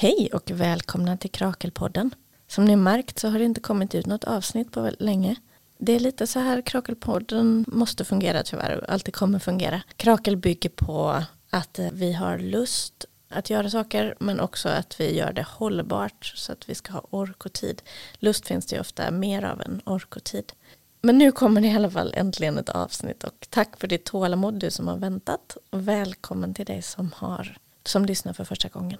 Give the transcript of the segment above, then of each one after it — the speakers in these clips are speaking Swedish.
Hej och välkomna till Krakelpodden. Som ni märkt så har det inte kommit ut något avsnitt på länge. Det är lite så här Krakelpodden måste fungera tyvärr och alltid kommer fungera. Krakel bygger på att vi har lust att göra saker men också att vi gör det hållbart så att vi ska ha ork och tid. Lust finns det ju ofta mer av än ork och tid. Men nu kommer det i alla fall äntligen ett avsnitt och tack för ditt tålamod du som har väntat välkommen till dig som, har, som lyssnar för första gången.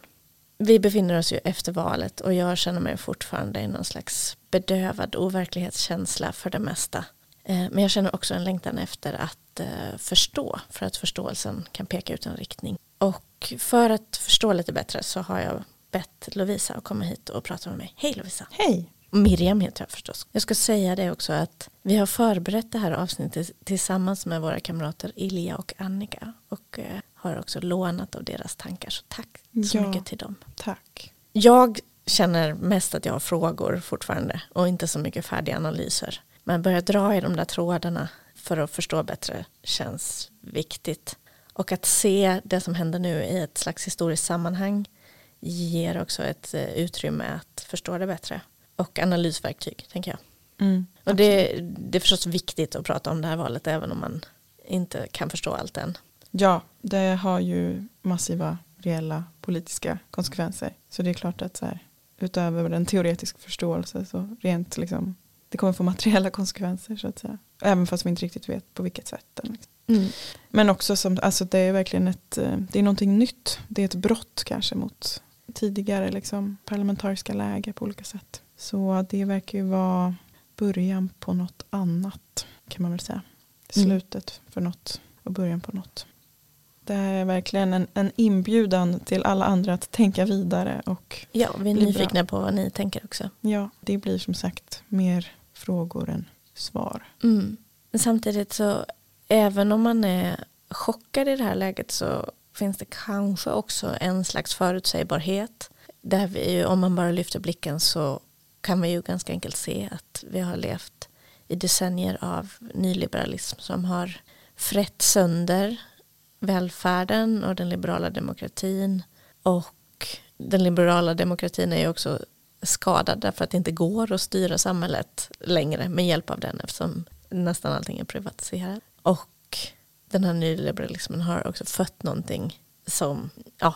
Vi befinner oss ju efter valet och jag känner mig fortfarande i någon slags bedövad overklighetskänsla för det mesta. Eh, men jag känner också en längtan efter att eh, förstå för att förståelsen kan peka ut en riktning. Och för att förstå lite bättre så har jag bett Lovisa att komma hit och prata med mig. Hej Lovisa! Hej! Miriam heter jag förstås. Jag ska säga det också att vi har förberett det här avsnittet tillsammans med våra kamrater Ilja och Annika och eh, har också lånat av deras tankar. Så tack så ja, mycket till dem. Tack. Jag känner mest att jag har frågor fortfarande och inte så mycket färdiga analyser. Men börja dra i de där trådarna för att förstå bättre känns viktigt. Och att se det som händer nu i ett slags historiskt sammanhang ger också ett eh, utrymme att förstå det bättre och analysverktyg, tänker jag. Mm, och det, det är förstås viktigt att prata om det här valet även om man inte kan förstå allt än. Ja, det har ju massiva reella politiska konsekvenser. Så det är klart att så här, utöver den teoretiska förståelse så rent liksom, det kommer få materiella konsekvenser så att säga. Även fast vi inte riktigt vet på vilket sätt. Liksom. Mm. Men också som, alltså det är verkligen ett, eh, det är någonting nytt. Det är ett brott kanske mot tidigare liksom, parlamentariska läger på olika sätt. Så det verkar ju vara början på något annat kan man väl säga. Mm. Slutet mm. för något och början på något. Det här är verkligen en, en inbjudan till alla andra att tänka vidare. Och ja, vi är nyfikna bra. på vad ni tänker också. Ja, det blir som sagt mer frågor än svar. Mm. Men samtidigt så även om man är chockad i det här läget så finns det kanske också en slags förutsägbarhet. Där vi, om man bara lyfter blicken så kan vi ju ganska enkelt se att vi har levt i decennier av nyliberalism som har frätt sönder välfärden och den liberala demokratin. Och den liberala demokratin är ju också skadad därför att det inte går att styra samhället längre med hjälp av den eftersom nästan allting är privatiserat. Och den här nyliberalismen har också fött någonting som, ja,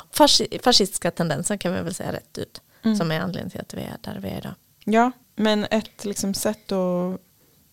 fascistiska tendenser kan vi väl säga rätt ut, mm. som är anledningen till att vi är där vi är idag. Ja, men ett liksom sätt att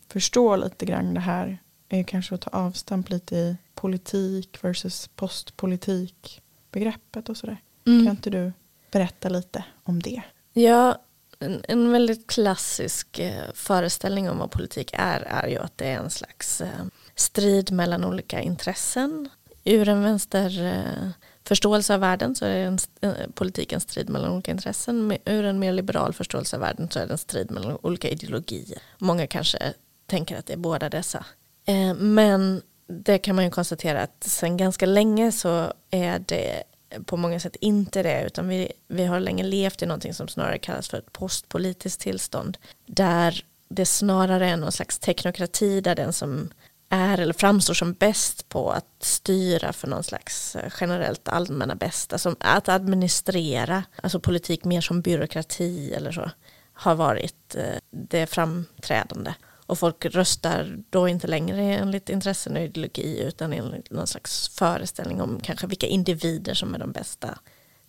förstå lite grann det här är kanske att ta avstamp lite i politik versus postpolitik begreppet och sådär. Mm. Kan inte du berätta lite om det? Ja, en, en väldigt klassisk eh, föreställning om vad politik är är ju att det är en slags eh, strid mellan olika intressen. Ur en vänster eh, förståelse av världen så är en, eh, politik en strid mellan olika intressen. Ur en mer liberal förståelse av världen så är det en strid mellan olika ideologier. Många kanske tänker att det är båda dessa. Men det kan man ju konstatera att sen ganska länge så är det på många sätt inte det utan vi, vi har länge levt i någonting som snarare kallas för ett postpolitiskt tillstånd där det snarare är någon slags teknokrati där den som är eller framstår som bäst på att styra för någon slags eh, generellt allmänna bästa. Som att administrera, alltså politik mer som byråkrati eller så, har varit eh, det framträdande. Och folk röstar då inte längre enligt intressen och ideologi utan enligt någon slags föreställning om kanske vilka individer som är de bästa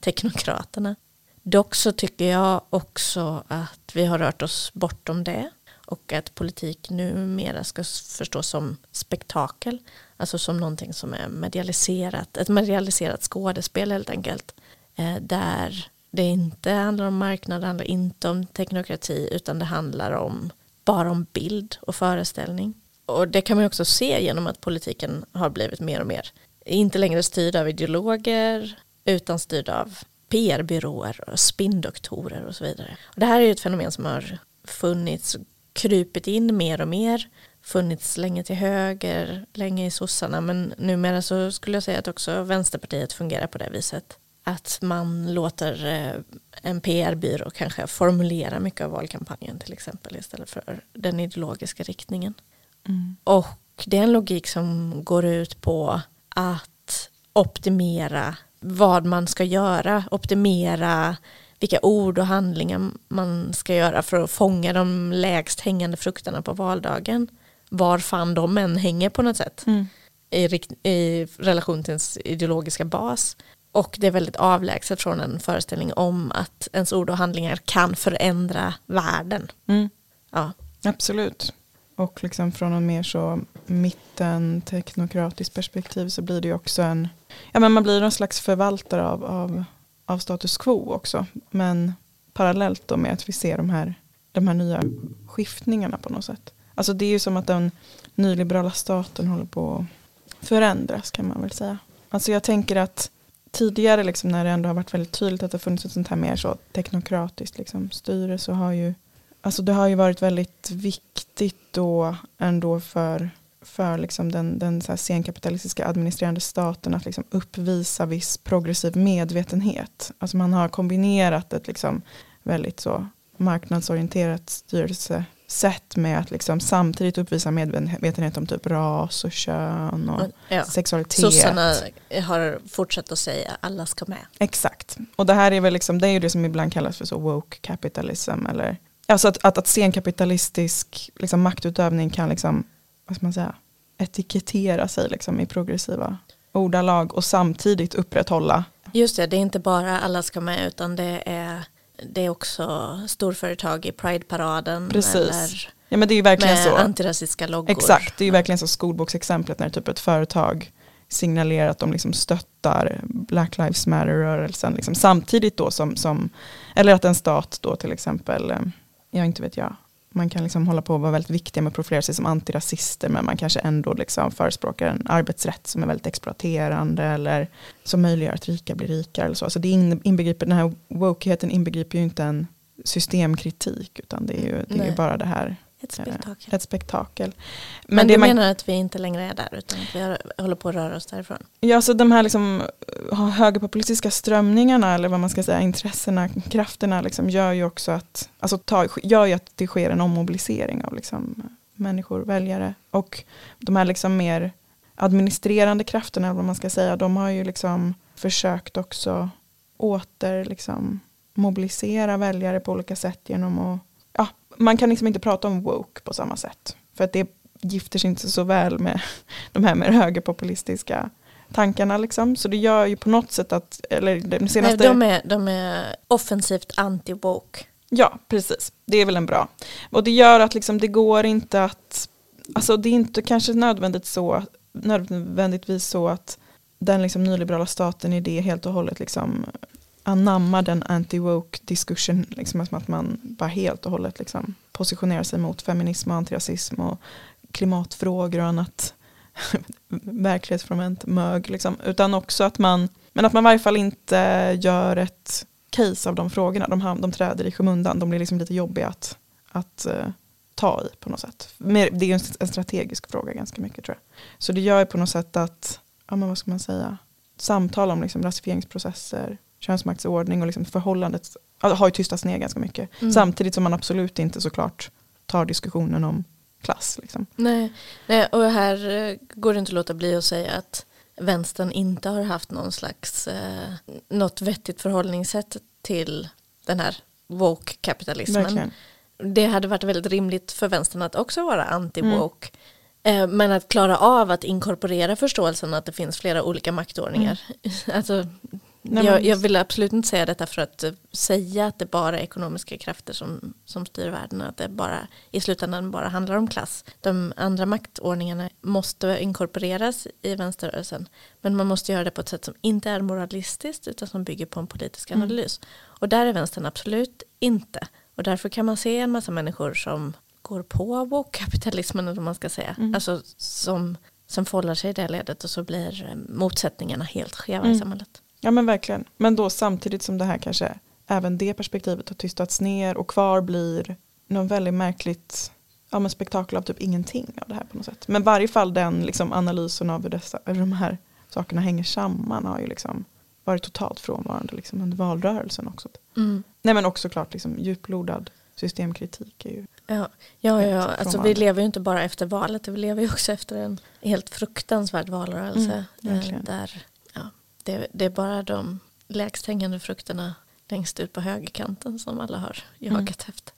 teknokraterna. Dock så tycker jag också att vi har rört oss bortom det och att politik numera ska förstås som spektakel, alltså som någonting som är medialiserat, ett medialiserat skådespel helt enkelt, eh, där det inte handlar om marknad, det handlar inte om teknokrati, utan det handlar om bara om bild och föreställning. Och det kan man också se genom att politiken har blivit mer och mer, inte längre styrd av ideologer, utan styrd av PR-byråer och spindoktorer och så vidare. Och det här är ju ett fenomen som har funnits krupit in mer och mer funnits länge till höger, länge i sossarna men numera så skulle jag säga att också Vänsterpartiet fungerar på det viset. Att man låter eh, en PR-byrå kanske formulera mycket av valkampanjen till exempel istället för den ideologiska riktningen. Mm. Och det är en logik som går ut på att optimera vad man ska göra, optimera vilka ord och handlingar man ska göra för att fånga de lägst hängande frukterna på valdagen. Var fan de än hänger på något sätt. Mm. I, i relation till ens ideologiska bas. Och det är väldigt avlägset från en föreställning om att ens ord och handlingar kan förändra världen. Mm. Ja. Absolut. Och liksom från en mer så mitten teknokratiskt perspektiv så blir det ju också en, ja men man blir någon slags förvaltare av, av, av status quo också. Men parallellt då med att vi ser de här, de här nya skiftningarna på något sätt. Alltså det är ju som att den nyliberala staten håller på att förändras kan man väl säga. Alltså jag tänker att tidigare liksom när det ändå har varit väldigt tydligt att det funnits ett sånt här mer så teknokratiskt liksom styre så har ju Alltså det har ju varit väldigt viktigt då ändå för, för liksom den, den så här senkapitalistiska administrerande staten att liksom uppvisa viss progressiv medvetenhet. Alltså man har kombinerat ett liksom väldigt så marknadsorienterat styrelsesätt med att liksom samtidigt uppvisa medvetenhet om typ ras och kön och ja. sexualitet. Sossarna har fortsatt att säga alla ska med. Exakt. Och det här är väl liksom, det är ju det som ibland kallas för så woke capitalism eller Alltså att, att, att senkapitalistisk liksom, maktutövning kan liksom, vad ska man säga, etikettera sig liksom, i progressiva ordalag och samtidigt upprätthålla. Just det, det är inte bara alla ska med utan det är, det är också storföretag i Prideparaden. Precis. Eller ja, men det är ju verkligen med så. antirasistiska loggor. Exakt, det är ju verkligen så skolboksexemplet när typ ett företag signalerar att de liksom stöttar Black Lives Matter-rörelsen. Liksom, samtidigt då som, som, eller att en stat då till exempel eh, ja inte vet jag, man kan liksom hålla på och vara väldigt viktiga med att profilera sig som antirasister men man kanske ändå liksom förespråkar en arbetsrätt som är väldigt exploaterande eller som möjliggör att rika blir rikare. Eller så. Alltså det inbegriper, den här wokeheten inbegriper ju inte en systemkritik utan det är ju, det är bara det här ett spektakel. Ett spektakel. Men, Men du man, menar att vi inte längre är där utan att vi håller på att röra oss därifrån? Ja, så de här liksom, högerpopulistiska strömningarna eller vad man ska säga, intressena, krafterna liksom, gör ju också att, alltså, ta, gör ju att det sker en ommobilisering av liksom, människor, väljare. Och de här liksom mer administrerande krafterna, eller vad man ska säga, de har ju liksom försökt också åter liksom, mobilisera väljare på olika sätt genom att man kan liksom inte prata om woke på samma sätt. För att det gifter sig inte så väl med de här mer högerpopulistiska tankarna. Liksom. Så det gör ju på något sätt att... Eller den senaste... Nej, de, är, de är offensivt anti-woke. Ja, precis. Det är väl en bra. Och det gör att liksom, det går inte att... Alltså det är inte kanske nödvändigt så, nödvändigtvis så att den liksom nyliberala staten i det helt och hållet liksom anamma den anti-woke diskursen, liksom att man bara helt och hållet liksom positionerar sig mot feminism och antirasism och klimatfrågor och annat verklighetsfrånvänt mög. Liksom. Utan också att man, men att man i varje fall inte gör ett case av de frågorna. De, de träder i skymundan, de blir liksom lite jobbiga att, att uh, ta i på något sätt. Det är ju en strategisk fråga ganska mycket tror jag. Så det gör ju på något sätt att, ja men vad ska man säga, samtal om liksom rasifieringsprocesser, könsmaktsordning och liksom förhållandet har ju tystats ner ganska mycket. Mm. Samtidigt som man absolut inte såklart tar diskussionen om klass. Liksom. Nej. Nej, och här eh, går det inte att låta bli att säga att vänstern inte har haft någon slags, eh, något vettigt förhållningssätt till den här woke-kapitalismen. Det hade varit väldigt rimligt för vänstern att också vara anti-woke. Mm. Eh, men att klara av att inkorporera förståelsen att det finns flera olika maktordningar. Mm. Alltså, Nej, jag, jag, vill absolut inte säga detta för att säga att det bara är ekonomiska krafter som, som styr världen. Att det bara i slutändan bara handlar om klass. De andra maktordningarna måste inkorporeras i vänsterrörelsen. Men man måste göra det på ett sätt som inte är moralistiskt utan som bygger på en politisk mm. analys. Mm. Och där är vänstern absolut inte. Och därför kan man se en massa människor som går på woke-kapitalismen eller vad man ska säga. Mm. Alltså som, som förhåller sig i det ledet och så blir motsättningarna helt skeva mm. i samhället. Ja men verkligen. Men då samtidigt som det här kanske även det perspektivet har tystats ner och kvar blir någon väldigt märkligt ja, men spektakel av typ ingenting av det här på något sätt. Men varje fall den liksom, analysen av hur, dessa, hur de här sakerna hänger samman har ju liksom varit totalt frånvarande liksom, under valrörelsen också. Mm. Nej men också klart liksom, djuplodad systemkritik är ju Ja, ja, ja. Alltså, vi lever ju inte bara efter valet, vi lever ju också efter en helt fruktansvärd valrörelse. Mm, där det, det är bara de lägst hängande frukterna längst ut på högerkanten som alla har jagat mm. efter.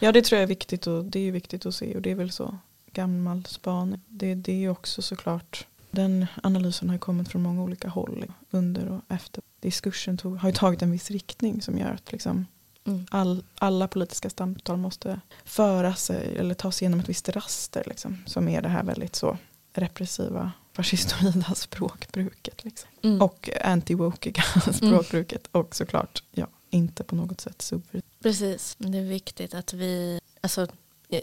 Ja det tror jag är viktigt och det är viktigt att se och det är väl så gammal span. Det, det är också såklart den analysen har kommit från många olika håll under och efter. Diskursen tog, har ju tagit en viss riktning som gör att liksom mm. all, alla politiska samtal måste föra sig eller ta sig igenom ett visst raster. Liksom, som är det här väldigt så repressiva fascistoida språkbruket. Liksom. Mm. Och anti-wokiga mm. språkbruket. Och såklart, ja, inte på något sätt subversivt. Precis, det är viktigt att vi, alltså,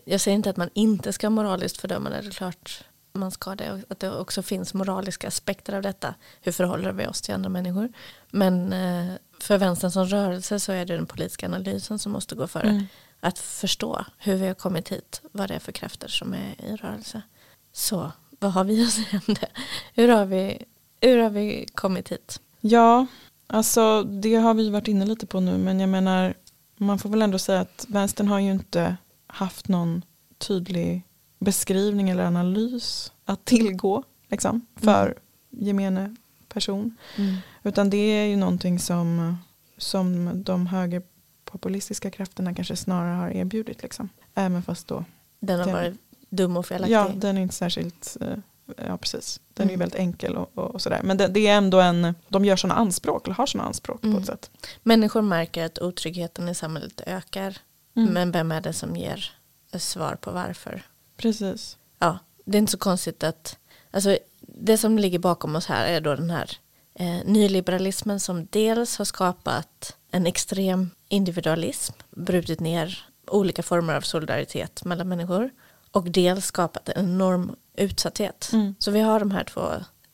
jag säger inte att man inte ska moraliskt fördöma det, det är klart man ska det. Att det också finns moraliska aspekter av detta. Hur förhåller vi oss till andra människor? Men eh, för vänstern som rörelse så är det den politiska analysen som måste gå före. Mm. Att förstå hur vi har kommit hit, vad det är för krafter som är i rörelse. Så vad har vi att säga om det? Hur har vi, hur har vi kommit hit? Ja, alltså det har vi varit inne lite på nu men jag menar man får väl ändå säga att vänstern har ju inte haft någon tydlig beskrivning eller analys att tillgå liksom, för mm. gemene person. Mm. Utan det är ju någonting som, som de högerpopulistiska krafterna kanske snarare har erbjudit. Liksom. Även fast då den har varit dum och felaktig. Ja, den är inte särskilt, eh, ja precis. Den mm. är väldigt enkel och, och, och sådär. Men det, det, är ändå en, de gör sådana anspråk, eller har sådana anspråk mm. på ett sätt. Människor märker att otryggheten i samhället ökar. Mm. Men vem är det som ger svar på varför? Precis. Ja, det är inte så konstigt att, alltså det som ligger bakom oss här är då den här eh, nyliberalismen som dels har skapat en extrem individualism, brutit ner olika former av solidaritet mellan människor och dels skapat en enorm utsatthet. Mm. Så vi har de här två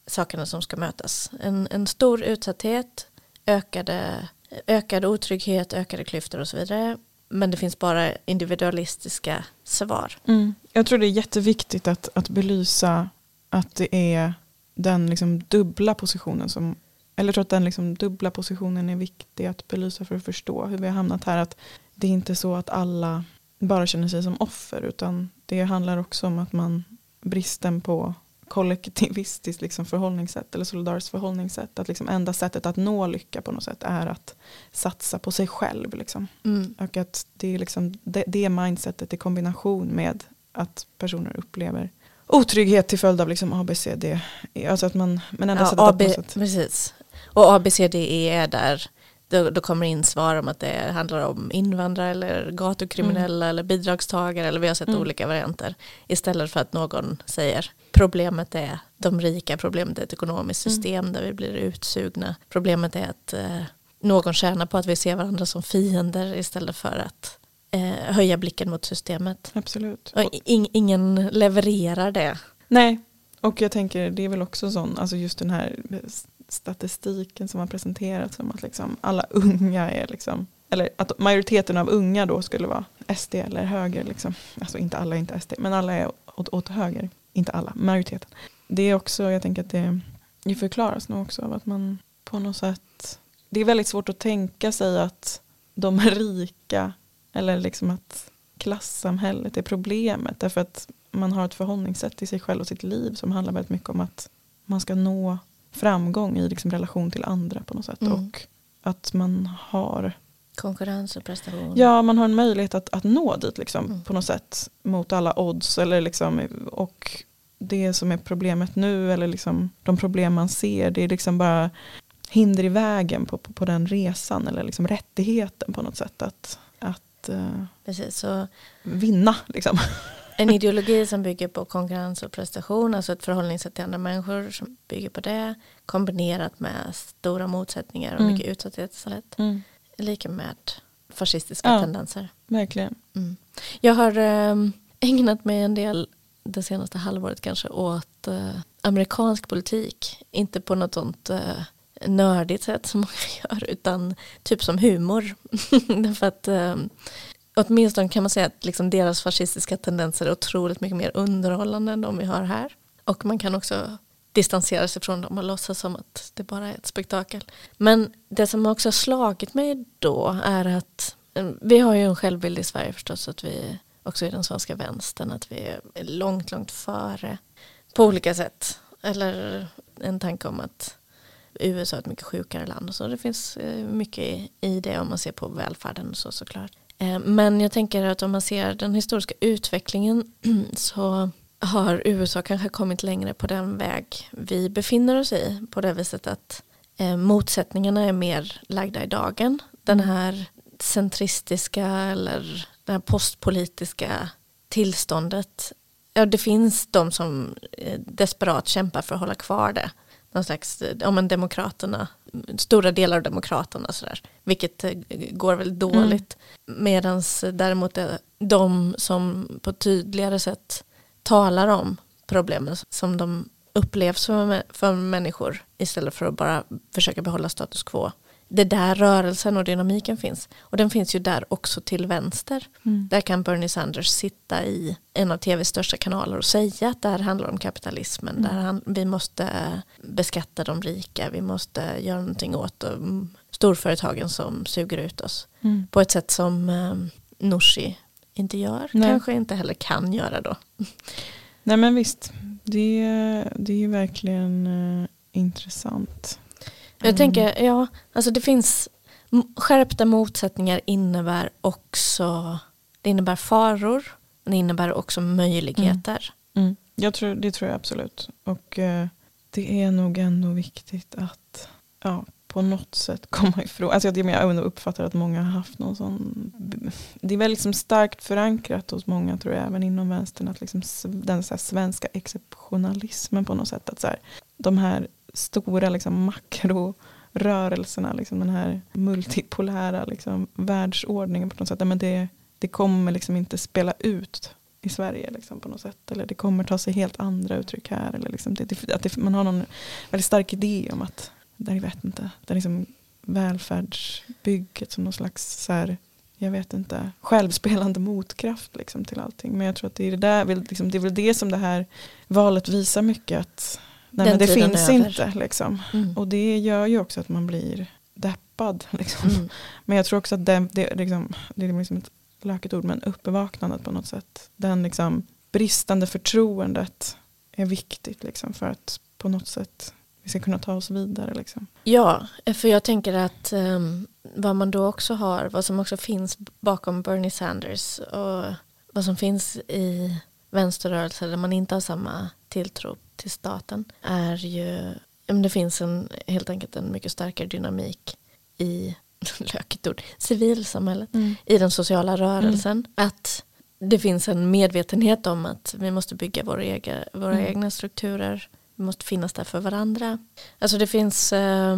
sakerna som ska mötas. En, en stor utsatthet, ökade, ökad otrygghet, ökade klyftor och så vidare. Men det finns bara individualistiska svar. Mm. Jag tror det är jätteviktigt att, att belysa att det är den liksom dubbla positionen som eller jag tror att den liksom dubbla positionen är viktig att belysa för att förstå hur vi har hamnat här. Att det är inte så att alla bara känner sig som offer utan det handlar också om att man bristen på kollektivistiskt liksom förhållningssätt eller solidariskt förhållningssätt. Att liksom enda sättet att nå lycka på något sätt är att satsa på sig själv. Liksom. Mm. Och att det är liksom det, det mindsetet i kombination med att personer upplever otrygghet till följd av liksom ABCD. Alltså att man, men enda ja, sättet AB, att sätt. Precis. Och ABCDE är där då, då kommer in svar om att det handlar om invandrare eller gatukriminella mm. eller bidragstagare eller vi har sett mm. olika varianter. Istället för att någon säger problemet är de rika, problemet är ett ekonomiskt mm. system mm. där vi blir utsugna. Problemet är att eh, någon tjänar på att vi ser varandra som fiender istället för att eh, höja blicken mot systemet. Absolut. Och in, ingen levererar det. Nej, och jag tänker det är väl också sån, alltså just den här statistiken som har presenterats om att liksom alla unga är liksom, eller att majoriteten av unga då skulle vara SD eller höger. Liksom. Alltså inte alla är inte SD, men alla är åt, åt höger. Inte alla, majoriteten. Det är också, jag tänker att det, det förklaras nog också av att man på något sätt, det är väldigt svårt att tänka sig att de är rika eller liksom att klassamhället är problemet. Därför att man har ett förhållningssätt till sig själv och sitt liv som handlar väldigt mycket om att man ska nå framgång i liksom relation till andra på något sätt. Mm. Och att man har Konkurrens och prestation. Ja, man har en möjlighet att, att nå dit liksom, mm. på något sätt mot alla odds. Eller liksom, och det som är problemet nu, eller liksom, de problem man ser, det är liksom bara hinder i vägen på, på, på den resan. Eller liksom rättigheten på något sätt att, att uh, Precis, så, vinna. Liksom. En ideologi som bygger på konkurrens och prestation, alltså ett förhållningssätt till andra människor som bygger på det, kombinerat med stora motsättningar och mm. mycket utsatthet. Mm. Lika med fascistiska ja, tendenser. Verkligen. Mm. Jag har äh, ägnat mig en del det senaste halvåret kanske åt äh, amerikansk politik. Inte på något sånt äh, nördigt sätt som många gör utan typ som humor. Därför att åtminstone kan man säga att liksom deras fascistiska tendenser är otroligt mycket mer underhållande än de vi har här. Och man kan också distansera sig från dem och låtsas som att det bara är ett spektakel. Men det som också har slagit mig då är att eh, vi har ju en självbild i Sverige förstås att vi också i den svenska vänstern att vi är långt, långt före på olika sätt. Eller en tanke om att USA är ett mycket sjukare land och så. Det finns eh, mycket i det om man ser på välfärden och så såklart. Eh, men jag tänker att om man ser den historiska utvecklingen så har USA kanske kommit längre på den väg vi befinner oss i på det viset att eh, motsättningarna är mer lagda i dagen. Den här centristiska eller det här postpolitiska tillståndet. Ja, det finns de som eh, desperat kämpar för att hålla kvar det. Någon slags, ja men demokraterna, stora delar av demokraterna sådär. Vilket eh, går väldigt dåligt. Mm. Medan däremot de som på tydligare sätt talar om problemen som de upplevs för, för människor istället för att bara försöka behålla status quo det där rörelsen och dynamiken finns. Och den finns ju där också till vänster. Mm. Där kan Bernie Sanders sitta i en av tvs största kanaler och säga att det här handlar om kapitalismen. Mm. Där han, vi måste beskatta de rika, vi måste göra någonting åt storföretagen som suger ut oss. Mm. På ett sätt som eh, Nooshi inte gör, Nej. kanske inte heller kan göra då. Nej men visst, det, det är ju verkligen eh, intressant. Jag mm. tänker, ja, alltså det finns skärpta motsättningar innebär också, det innebär faror, men det innebär också möjligheter. Mm. Mm. Jag tror, det tror jag absolut. Och eh, det är nog ändå viktigt att ja, på något sätt komma ifrån. Alltså jag, jag uppfattar att många har haft någon sån. Det är väldigt liksom starkt förankrat hos många tror jag även inom vänstern. Att liksom den så svenska exceptionalismen på något sätt. Att så här, de här stora liksom, makrorörelserna, liksom, den här multipolära liksom, världsordningen på något sätt. Men det, det kommer liksom inte spela ut i Sverige liksom, på något sätt. Eller det kommer ta sig helt andra uttryck här. Eller liksom, det, det, att det, man har någon väldigt stark idé om att, där jag vet inte, det är liksom välfärdsbygget som någon slags så här, jag vet inte, självspelande motkraft liksom till allting. Men jag tror att det är, det, där, liksom, det är väl det som det här valet visar mycket. att Nej, men det finns över. inte. Liksom. Mm. Och det gör ju också att man blir deppad. Liksom. Mm. Men jag tror också att det, det, liksom, det är liksom ett lökigt ord, men uppvaknandet på något sätt. Den liksom, bristande förtroendet är viktigt liksom, för att på något sätt vi ska kunna ta oss vidare. Liksom. Ja, för jag tänker att um, vad man då också har, vad som också finns bakom Bernie Sanders och vad som finns i vänsterrörelser där man inte har samma tilltro till staten är ju, det finns en, helt enkelt en mycket starkare dynamik i, lökigt ord, civilsamhället, mm. i den sociala rörelsen. Mm. Att det finns en medvetenhet om att vi måste bygga våra, ega, våra mm. egna strukturer. Vi måste finnas där för varandra. Alltså det finns eh,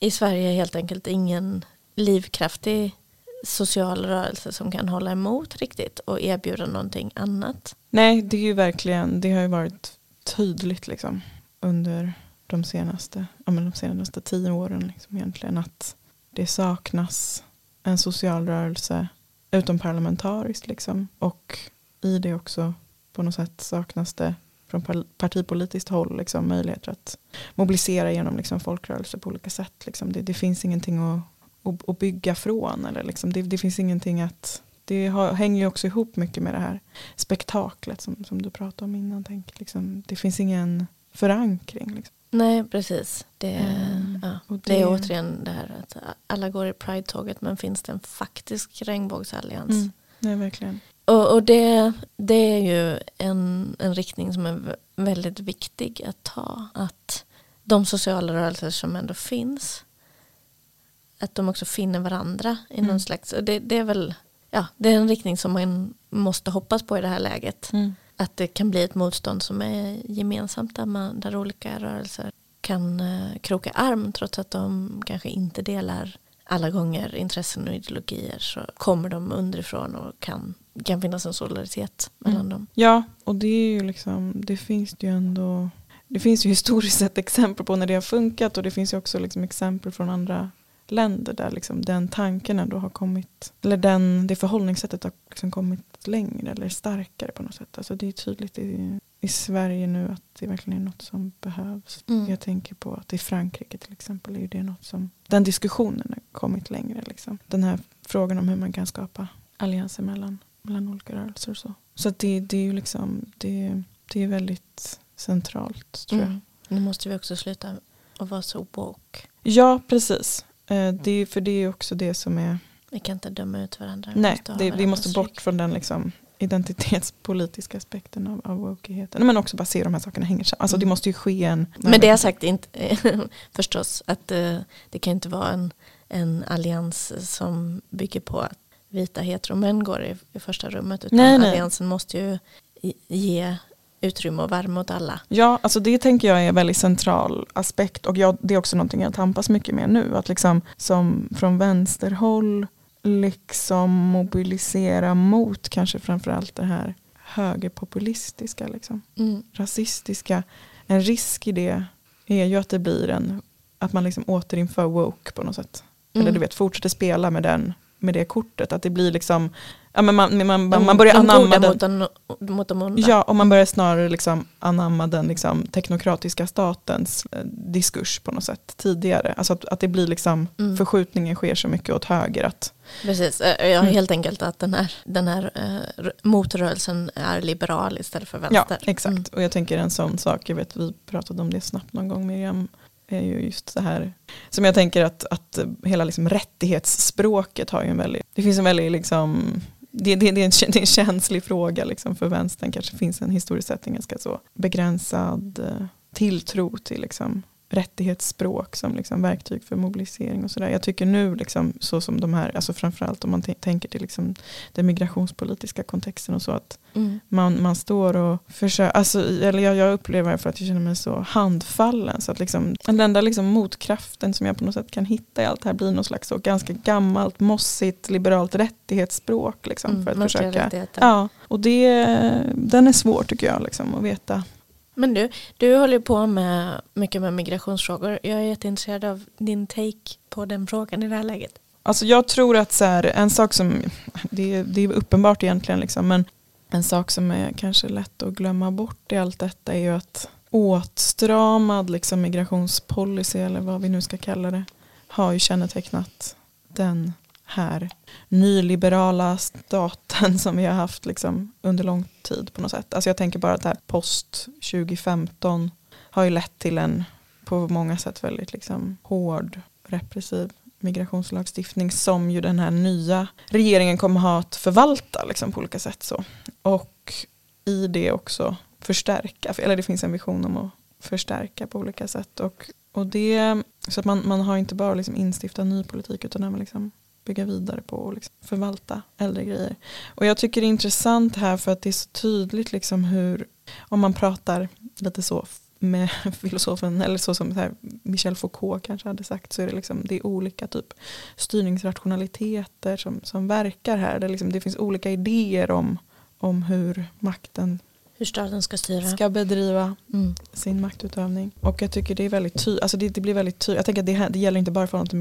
i Sverige helt enkelt ingen livskraftig social rörelse som kan hålla emot riktigt och erbjuda någonting annat. Nej, det är ju verkligen, det har ju varit tydligt liksom, under de senaste, ja, men de senaste tio åren liksom, egentligen att det saknas en social rörelse utom parlamentariskt liksom. Och i det också på något sätt saknas det från partipolitiskt håll liksom, möjligheter att mobilisera genom liksom, folkrörelser på olika sätt. Liksom. Det, det finns ingenting att, att, att, bygga från. Eller, liksom, det, det finns ingenting att det har, hänger ju också ihop mycket med det här spektaklet som, som du pratade om innan. Tänk, liksom, det finns ingen förankring. Liksom. Nej, precis. Det, mm. ja, det, det, är återigen det här att alla går i Pride-tåget men finns det en faktisk regnbågsallians? Mm. Nej, verkligen. Och, och, det, det är ju en, en riktning som är väldigt viktig att ta. Att de sociala rörelser som ändå finns att de också finner varandra i någon mm. slags, det, det är väl ja, det är en riktning som man måste hoppas på i det här läget. Mm. Att det kan bli ett motstånd som är gemensamt där, man, där olika rörelser kan uh, kroka arm trots att de kanske inte delar alla gånger intressen och ideologier så kommer de underifrån och kan, kan finnas en solidaritet mellan mm. dem. Ja, och det är ju liksom, det finns ju ändå det finns ju historiskt sett exempel på när det har funkat och det finns ju också liksom exempel från andra länder där liksom den tanken ändå har kommit, eller den, det förhållningssättet har liksom kommit längre eller starkare på något sätt. Alltså det är tydligt i, i Sverige nu att det verkligen är något som behövs. Mm. Jag tänker på att i Frankrike till exempel är det något som, den diskussionen har kommit längre. Liksom. Den här frågan om hur man kan skapa allianser mellan, mellan olika rörelser och så. Så det, det är ju liksom, det, det är väldigt centralt tror jag. Mm. Nu måste vi också sluta att vara så woke. Ja, precis. Eh, det, för det är också det som är... Vi kan inte döma ut varandra. Nej, måste det, vi måste bort från den liksom identitetspolitiska aspekten av, av wokeheten. Men också bara se de här sakerna hänger samman. Alltså det Mm. måste ju ske en... Men det jag sagt inte, förstås att eh, det kan inte vara en, en allians som bygger på att vita heteromän går i, i första rummet. Utan Nej, nej. alliansen måste ju ge utrymme och värme åt alla. Ja, alltså det tänker jag är en väldigt central aspekt och jag, det är också någonting jag tampas mycket med nu. Att liksom som från vänsterhåll liksom mobilisera mot kanske framförallt det här högerpopulistiska, liksom, Mm. rasistiska. En risk i det är ju att det blir en, att man liksom återinför woke på något sätt. Eller Mm. du vet, fortsätter spela med, den, med det kortet. Att det blir liksom, ja, men man, man, De- man börjar anamma den. mot, den, mot. Ja, och man börjar snarare liksom anamma den liksom teknokratiska statens eh, diskurs på något sätt tidigare. Alltså att, att det blir liksom, Mm. förskjutningen sker så mycket åt höger. Att, Precis, Eh, jag Mm. helt enkelt att den här, den här eh, motrörelsen är liberal istället för ja, vänster. exakt. Mm. Och jag tänker en sån sak, jag vet vi pratade om det snabbt någon gång Miriam, är ju just det här som jag tänker att, att eh, hela liksom rättighetsspråket har ju en väldigt, det finns en väldigt liksom det, det, det, är en, det är en känslig fråga liksom för vänstern. kanske finns en historiskt sett en ganska så begränsad eh, tilltro till liksom rättighetsspråk som liksom verktyg för mobilisering och sådär. Jag tycker nu liksom så som de här, alltså framförallt om man tänker till liksom den migrationspolitiska kontexten och så att Mm. man, man står och försöker, alltså, eller jag, jag upplever för att jag känner mig så handfallen. Så att liksom, den enda liksom motkraften som jag på något sätt kan hitta i allt det här blir något slags så ganska gammalt, mossigt, liberalt rättighetsspråk. Liksom, Mm, för att mänskliga försöka. Ja, och det, den är svår tycker jag liksom, att veta. Men du, du håller på med mycket med migrationsfrågor. Jag är jätteintresserad av din take på den frågan i det här läget. Alltså jag tror att så här, en sak som, det, är- det är uppenbart egentligen, liksom, men en sak som är kanske lätt att glömma bort i allt detta är ju att åtstramad liksom, migrationspolicy eller vad vi nu ska kalla det har ju kännetecknat den här nyliberala staten som vi har haft liksom, under lång tid på något sätt. Alltså jag tänker bara att det här post 2015 har ju lett till en på många sätt väldigt liksom, hård repressiv migrationslagstiftning som ju den här nya regeringen kommer ha att förvalta liksom, på olika sätt. Så. Och i det också förstärka, eller det finns en vision om att förstärka på olika sätt. Och, och det, så att man, man har inte bara liksom instiftat ny politik utan även liksom bygga vidare på och liksom förvalta äldre grejer. Och jag tycker det är intressant här för att det är så tydligt liksom hur, om man pratar lite så med filosofen, eller så som så här, Michel Foucault kanske hade sagt, så är det, liksom, det är olika typ styrningsrationaliteter som, som verkar här. Det, liksom, det finns olika idéer om, om hur makten Hur staten ska styra. ska bedriva Mm. sin maktutövning. Och jag tycker det är väldigt tydligt, alltså det, det blir väldigt tydligt. Jag tänker att det, här, det gäller inte bara förhållande till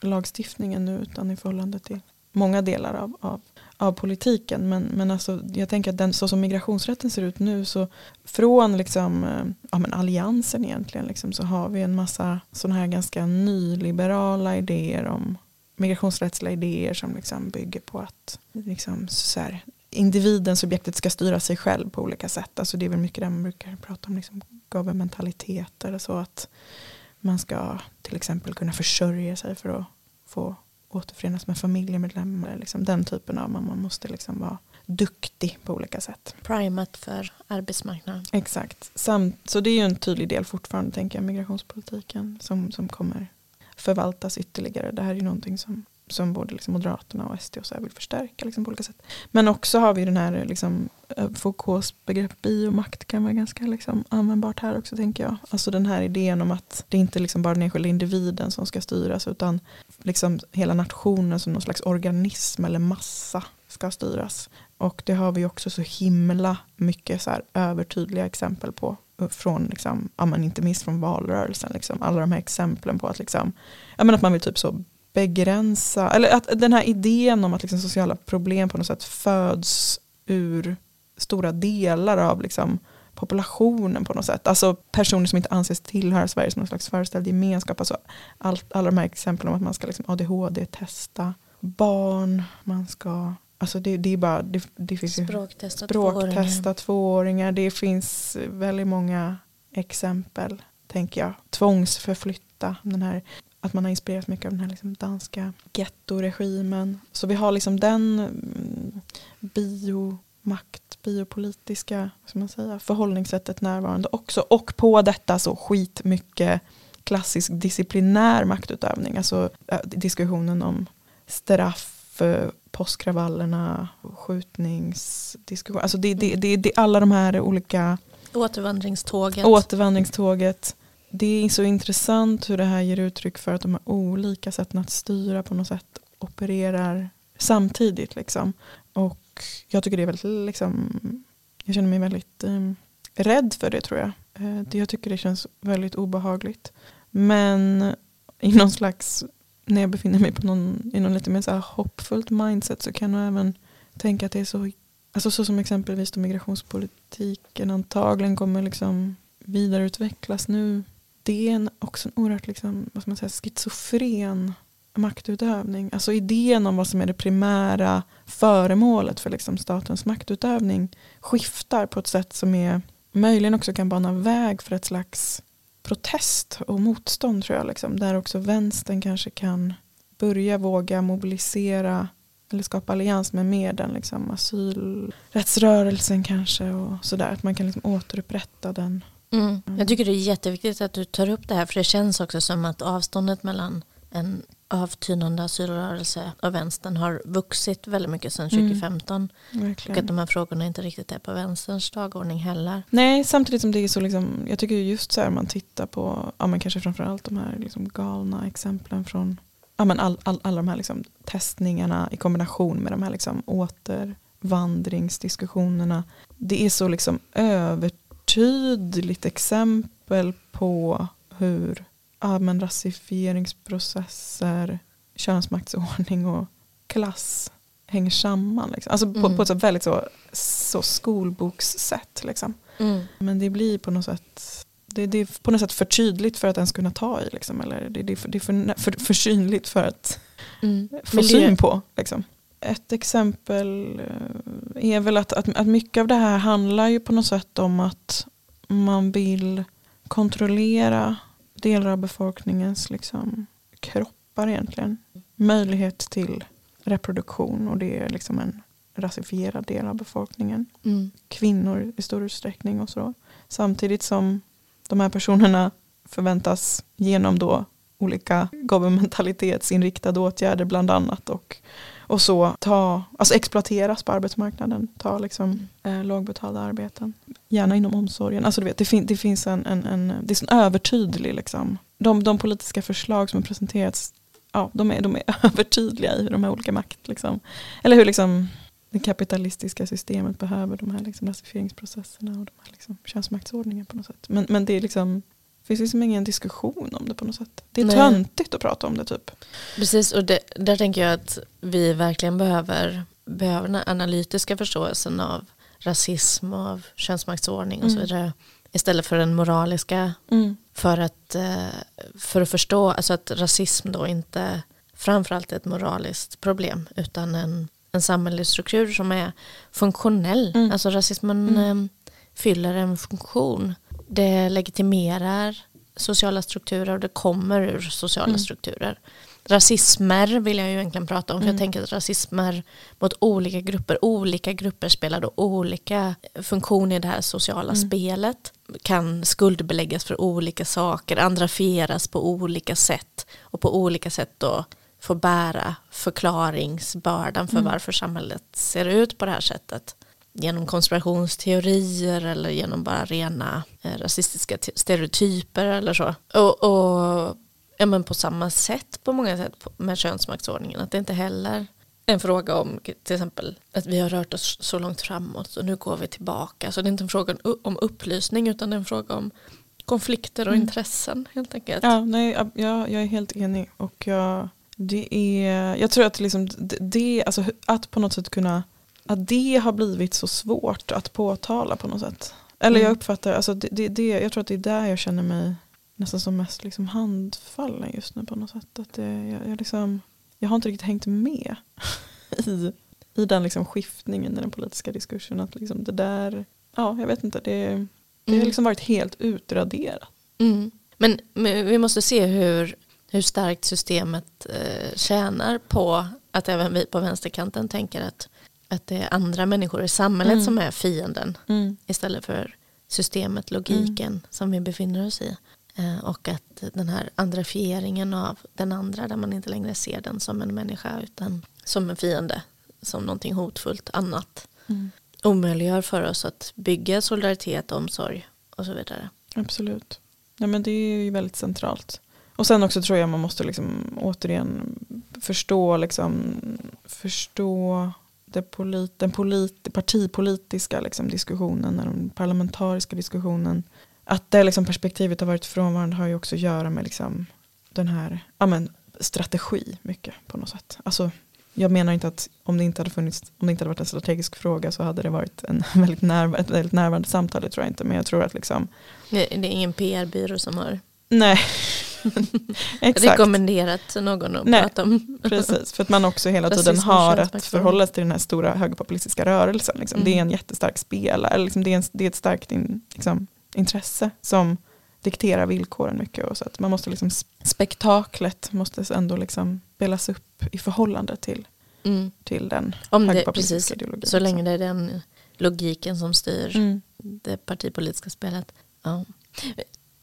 lagstiftningen nu utan i förhållande till många delar av, av, av politiken. Men, men alltså, jag tänker att den, så som migrationsrätten ser ut nu så från liksom, eh, ja, men alliansen egentligen liksom, så har vi en massa sådana här ganska nyliberala idéer om migrationsrättsliga idéer som liksom bygger på att liksom, så här, individen, subjektet ska styra sig själv på olika sätt. Alltså det är väl mycket det man brukar prata om liksom governmentalitet eller så att man ska till exempel kunna försörja sig för att få återförenas med familjemedlemmar. Liksom den typen av, man, man måste liksom vara duktig på olika sätt. Primat för arbetsmarknaden. Exakt. Samt, så det är ju en tydlig del fortfarande tänker jag migrationspolitiken som, som kommer förvaltas ytterligare. Det här är ju någonting som, som både liksom Moderaterna och SD och så här vill förstärka liksom på olika sätt. Men också har vi den här liksom, eh, Foucaults begrepp biomakt kan vara ganska liksom användbart här också tänker jag. Alltså den här idén om att det inte liksom bara den enskilda individen som ska styras utan liksom hela nationen som någon slags organism eller massa ska styras. Och det har vi också så himla mycket så här övertydliga exempel på eh, från, liksom, ja, men inte minst från valrörelsen. Liksom. Alla de här exemplen på att, liksom, ja, men att man vill typ så begränsa, eller att den här idén om att liksom, sociala problem på något sätt föds ur stora delar av liksom, populationen på något sätt. Alltså personer som inte anses tillhöra Sverige som någon slags föreställd gemenskap. Alltså allt, alla de här exemplen om att man ska liksom ADHD-testa barn, man ska Alltså det, det är bara, det, det finns Språktesta språktesta tvååringar. Det finns väldigt många exempel tänker jag, tvångsförflytta den här att man har inspirerat mycket av den här liksom danska gettoregimen. Så vi har liksom den mm, biomakt, biopolitiska ska man säga, förhållningssättet närvarande också. Och på detta så skitmycket klassisk disciplinär maktutövning. Alltså diskussionen om straff, påskkravallerna, skjutningsdiskussion. Alltså det, det, det, det, alla de här olika Återvandringståget. Återvandringståget det är så intressant hur det här ger uttryck för att de här olika sätten att styra på något sätt opererar samtidigt. Liksom. Och jag tycker det är väldigt, liksom, jag känner mig väldigt eh, rädd för det tror jag. Eh, jag tycker det känns väldigt obehagligt. Men i någon slags, när jag befinner mig på någon, i någon lite mer så här hoppfullt mindset så kan jag även tänka att det är så, alltså så som exempelvis migrationspolitiken antagligen kommer liksom vidareutvecklas nu det är en, också en oerhört liksom, vad ska man säga, schizofren maktutövning. Alltså idén om vad som är det primära föremålet för liksom statens maktutövning skiftar på ett sätt som är möjligen också kan bana väg för ett slags protest och motstånd tror jag. Liksom, där också vänstern kanske kan börja våga mobilisera eller skapa allians med mer den liksom, asylrättsrörelsen kanske och sådär. Att man kan liksom återupprätta den Mm. Jag tycker det är jätteviktigt att du tar upp det här för det känns också som att avståndet mellan en avtynande asylrörelse och vänstern har vuxit väldigt mycket sedan 2015. Mm, och att de här frågorna inte riktigt är på vänsterns dagordning heller. Nej, samtidigt som det är så liksom, jag tycker just så här man tittar på, ja men kanske framförallt de här liksom galna exemplen från, ja men all, all, alla de här liksom testningarna i kombination med de här liksom återvandringsdiskussionerna. Det är så liksom över tydligt exempel på hur ja, men rasifieringsprocesser, könsmaktsordning och klass hänger samman. Liksom. Alltså mm. på, på, ett så väldigt så, så skolbokssätt. Liksom. Mm. Men det blir på något sätt det, det, är på något sätt för tydligt för att ens kunna ta i. Liksom, eller det, det, det är för, för, för synligt för att mm. få syn på. Liksom. Ett exempel eh, är väl att, att, att mycket av det här handlar ju på något sätt om att man vill kontrollera delar av befolkningens liksom, kroppar egentligen. Möjlighet till reproduktion och det är liksom en rasifierad del av befolkningen. Mm. Kvinnor i stor utsträckning och så. Samtidigt som de här personerna förväntas genom då olika governmentalitetsinriktade åtgärder bland annat och, och så ta, alltså exploateras på arbetsmarknaden, ta liksom, eh, lågbetalda arbeten. Gärna inom omsorgen. Alltså du vet, det, fin, det finns en, en, en, det är så övertydlig liksom. De, de politiska förslag som har presenterats, ja, de, är, de är övertydliga i hur de här olika makt, liksom, eller hur liksom det kapitalistiska systemet behöver de här liksom rasifieringsprocesserna och de här liksom könsmaktsordningen på något sätt. Men, men det är liksom finns liksom ingen diskussion om det på något sätt. Det är Nej. töntigt att prata om det typ. Precis och det, där tänker jag att vi verkligen behöver, behöver den analytiska förståelsen av rasism och av könsmaktsordning och mm. så vidare. Istället för den moraliska. Mm. För, att, eh, för att förstå alltså att rasism då inte framförallt är ett moraliskt problem utan en, en samhällelig struktur som är funktionell. Mm. Alltså rasismen mm. Eh, fyller en funktion det legitimerar sociala strukturer och det kommer ur sociala mm. strukturer. Rasismer vill jag ju egentligen prata om. För jag mm. tänker att rasismer mot olika grupper, olika grupper spelar då olika funktioner i det här sociala mm. spelet. Kan skuldbeläggas för olika saker, andrafieras på olika sätt och på olika sätt då få bära förklaringsbördan för mm. varför samhället ser ut på det här sättet genom konspirationsteorier eller genom bara rena eh, rasistiska stereotyper eller så. Och, och ja, men på samma sätt på många sätt med könsmaktsordningen. Att det inte heller är en fråga om till exempel att vi har rört oss så långt framåt och nu går vi tillbaka. Så det är inte en fråga om upplysning utan det är en fråga om konflikter och mm. intressen helt enkelt. Ja, nej, jag, jag är helt enig och jag, det är, jag tror att liksom det, alltså att på något sätt kunna att det har blivit så svårt att påtala på något sätt. Eller mm. jag uppfattar, alltså det, det, det, jag tror att det är där jag känner mig nästan som mest liksom handfallen just nu på något sätt. Att det, jag, jag, liksom, jag har inte riktigt hängt med i, i den liksom skiftningen i den politiska diskursen. Att liksom det där, ja jag vet inte, det, det har mm. liksom varit helt utraderat. Mm. Men, men vi måste se hur, hur starkt systemet eh, tjänar på att även vi på vänsterkanten tänker att, att det är andra människor i samhället Mm. som är fienden Mm. istället för systemet, logiken Mm. som vi befinner oss i. Eh, och att den här andrifieringen av den andra där man inte längre ser den som en människa utan som en fiende, som någonting hotfullt annat. Mm. Omöjliggör för oss att bygga solidaritet, omsorg och så vidare. Absolut. Ja, men det är ju väldigt centralt. Och sen också tror jag man måste liksom återigen förstå, liksom, förstå polit, den polit, partipolitiska liksom, diskussionen, den parlamentariska diskussionen. Att det liksom, perspektivet har varit frånvarande har ju också att göra med liksom, den här ja, men, strategi mycket på något sätt. Alltså, jag menar inte att om det inte hade funnits, om det inte hade varit en strategisk fråga så hade det varit en väldigt närv ett väldigt närvarande samtal, det tror jag inte. Men jag tror att liksom, Det, det är ingen PR-byrå som har nej. rekommenderat någon att Nej. prata om. Precis, för att man också hela tiden har att förhålla sig till den här stora högerpopulistiska rörelsen. Liksom. Mm. Det är en jättestark spelare, liksom det, är en, det är ett starkt in, liksom, intresse som dikterar villkoren mycket. Och så att man måste liksom, spektaklet måste ändå liksom spelas upp i förhållande till, Mm. till den Om det, precis, ideologin. så länge det är den logiken som styr Mm. det partipolitiska spelet. Ja.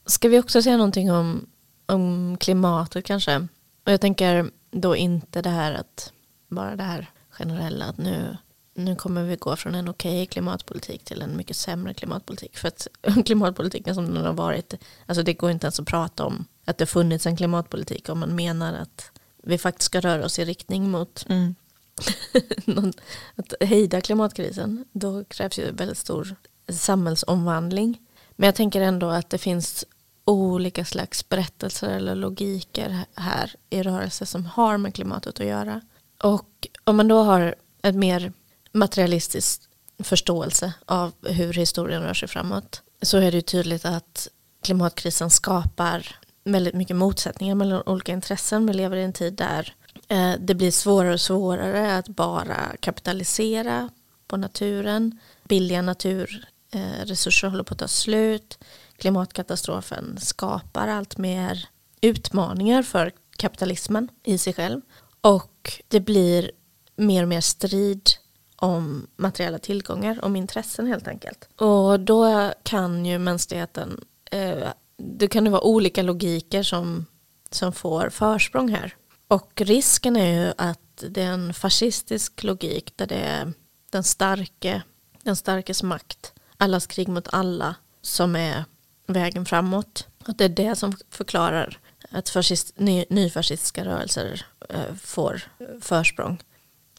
Ska vi också säga någonting om, om klimatet kanske? Och jag tänker då inte det här att bara det här generella att nu, nu kommer vi gå från en okej klimatpolitik till en mycket sämre klimatpolitik. För att klimatpolitiken som den har varit, alltså det går inte ens att prata om att det funnits en klimatpolitik om man menar att vi faktiskt ska röra oss i riktning mot Mm. någon, att hejda klimatkrisen, då krävs ju väldigt stor samhällsomvandling. Men jag tänker ändå att det finns olika slags berättelser eller logiker här i rörelse som har med klimatet att göra. Och om man då har ett mer materialistisk förståelse av hur historien rör sig framåt så är det ju tydligt att klimatkrisen skapar väldigt mycket motsättningar mellan olika intressen. Vi lever i en tid där eh, det blir svårare och svårare att bara kapitalisera på naturen. Billiga naturresurser håller på att ta slut. Klimatkatastrofen skapar allt mer utmaningar för kapitalismen i sig själv. Och det blir mer och mer strid om materiella tillgångar, om intressen helt enkelt. Och då kan ju mänskligheten, eh, det kan ju vara olika logiker som, som får försprång här. Och risken är ju att det är en fascistisk logik där det är den starke, den starkes makt, allas krig mot alla som är vägen framåt. Att det är det som förklarar att fascist, ny, nyfascistiska rörelser eh, får eh, försprång.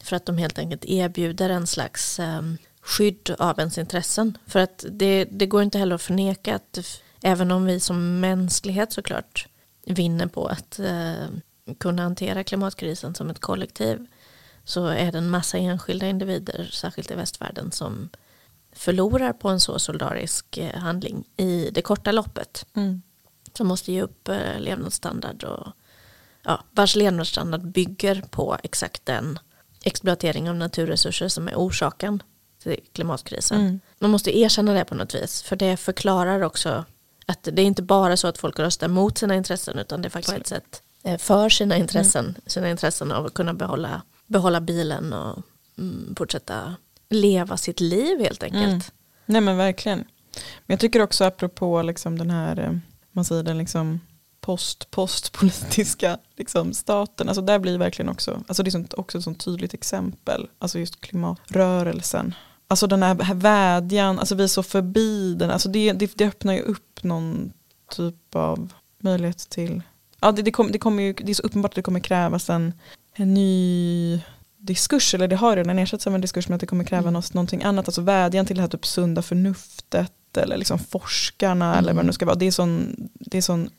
För att de helt enkelt erbjuder en slags eh, skydd av ens intressen. För att det, det går inte heller att förneka att även om vi som mänsklighet såklart vinner på att eh, kunna hantera klimatkrisen som ett kollektiv så är det en massa enskilda individer, särskilt i västvärlden, som förlorar på en så solidarisk eh, handling i det korta loppet. Mm. Som måste ge upp eh, levnadsstandard och ja, vars levnadsstandard bygger på exakt den exploatering av naturresurser som är orsaken till klimatkrisen. Mm. Man måste erkänna det på något vis för det förklarar också att det är inte bara så att folk röstar mot sina intressen utan det är faktiskt ett sätt eh, för sina intressen, sina intressen av att kunna behålla, behålla bilen och mm, fortsätta leva sitt liv helt enkelt. Mm. Nej men verkligen. Men jag tycker också apropå liksom den här, eh, man säger den liksom post, postpolitiska liksom staten, alltså där blir verkligen också, alltså det är också ett sånt tydligt exempel, alltså just klimatrörelsen. Alltså den här, här vädjan, alltså vi är så förbi den, alltså det, det, det öppnar ju upp någon typ av möjlighet till, ja det, det, kom, det, kommer ju, det är så uppenbart att det kommer krävas en, en ny diskurs, eller det har redan ersatts av en diskurs men att det kommer kräva Mm. någonting annat, alltså vädjan till det här typ sunda förnuftet eller liksom forskarna eller vad det nu ska vara. Det är sån, det är sån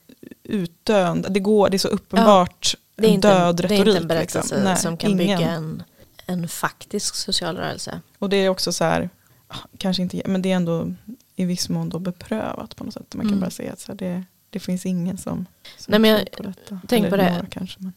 utdöende, det, går, det är så uppenbart Det är, inte, död det är retorik. inte en berättelse liksom. Nej, som kan ingen. bygga en, en faktisk social rörelse. Och det är också så här, ah, kanske inte, men det är ändå i viss mån då beprövat på något sätt. Man kan Mm. bara säga att så här, det, det finns ingen som, som Nej, men jag- på detta. tänk Eller på det. Några kanske, men.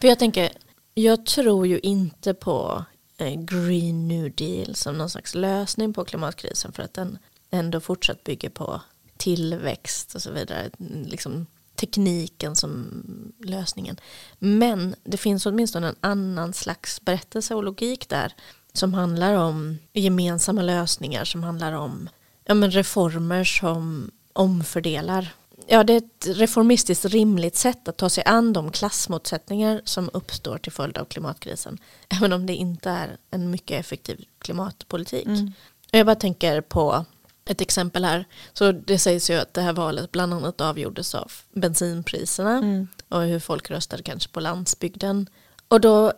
För jag tänker, jag tror ju inte på eh, Green New Deal som någon slags lösning på klimatkrisen för att den ändå fortsatt bygger på tillväxt och så vidare. Liksom tekniken som lösningen. Men det finns åtminstone en annan slags berättelse och logik där som handlar om gemensamma lösningar, som handlar om ja, men reformer som omfördelar. Ja, det är ett reformistiskt rimligt sätt att ta sig an de klassmotsättningar som uppstår till följd av klimatkrisen. Även om det inte är en mycket effektiv klimatpolitik. Mm. Jag bara tänker på ett exempel här. Så det sägs ju att det här valet bland annat avgjordes av bensinpriserna mm. och hur folk röstade kanske på landsbygden. Och då,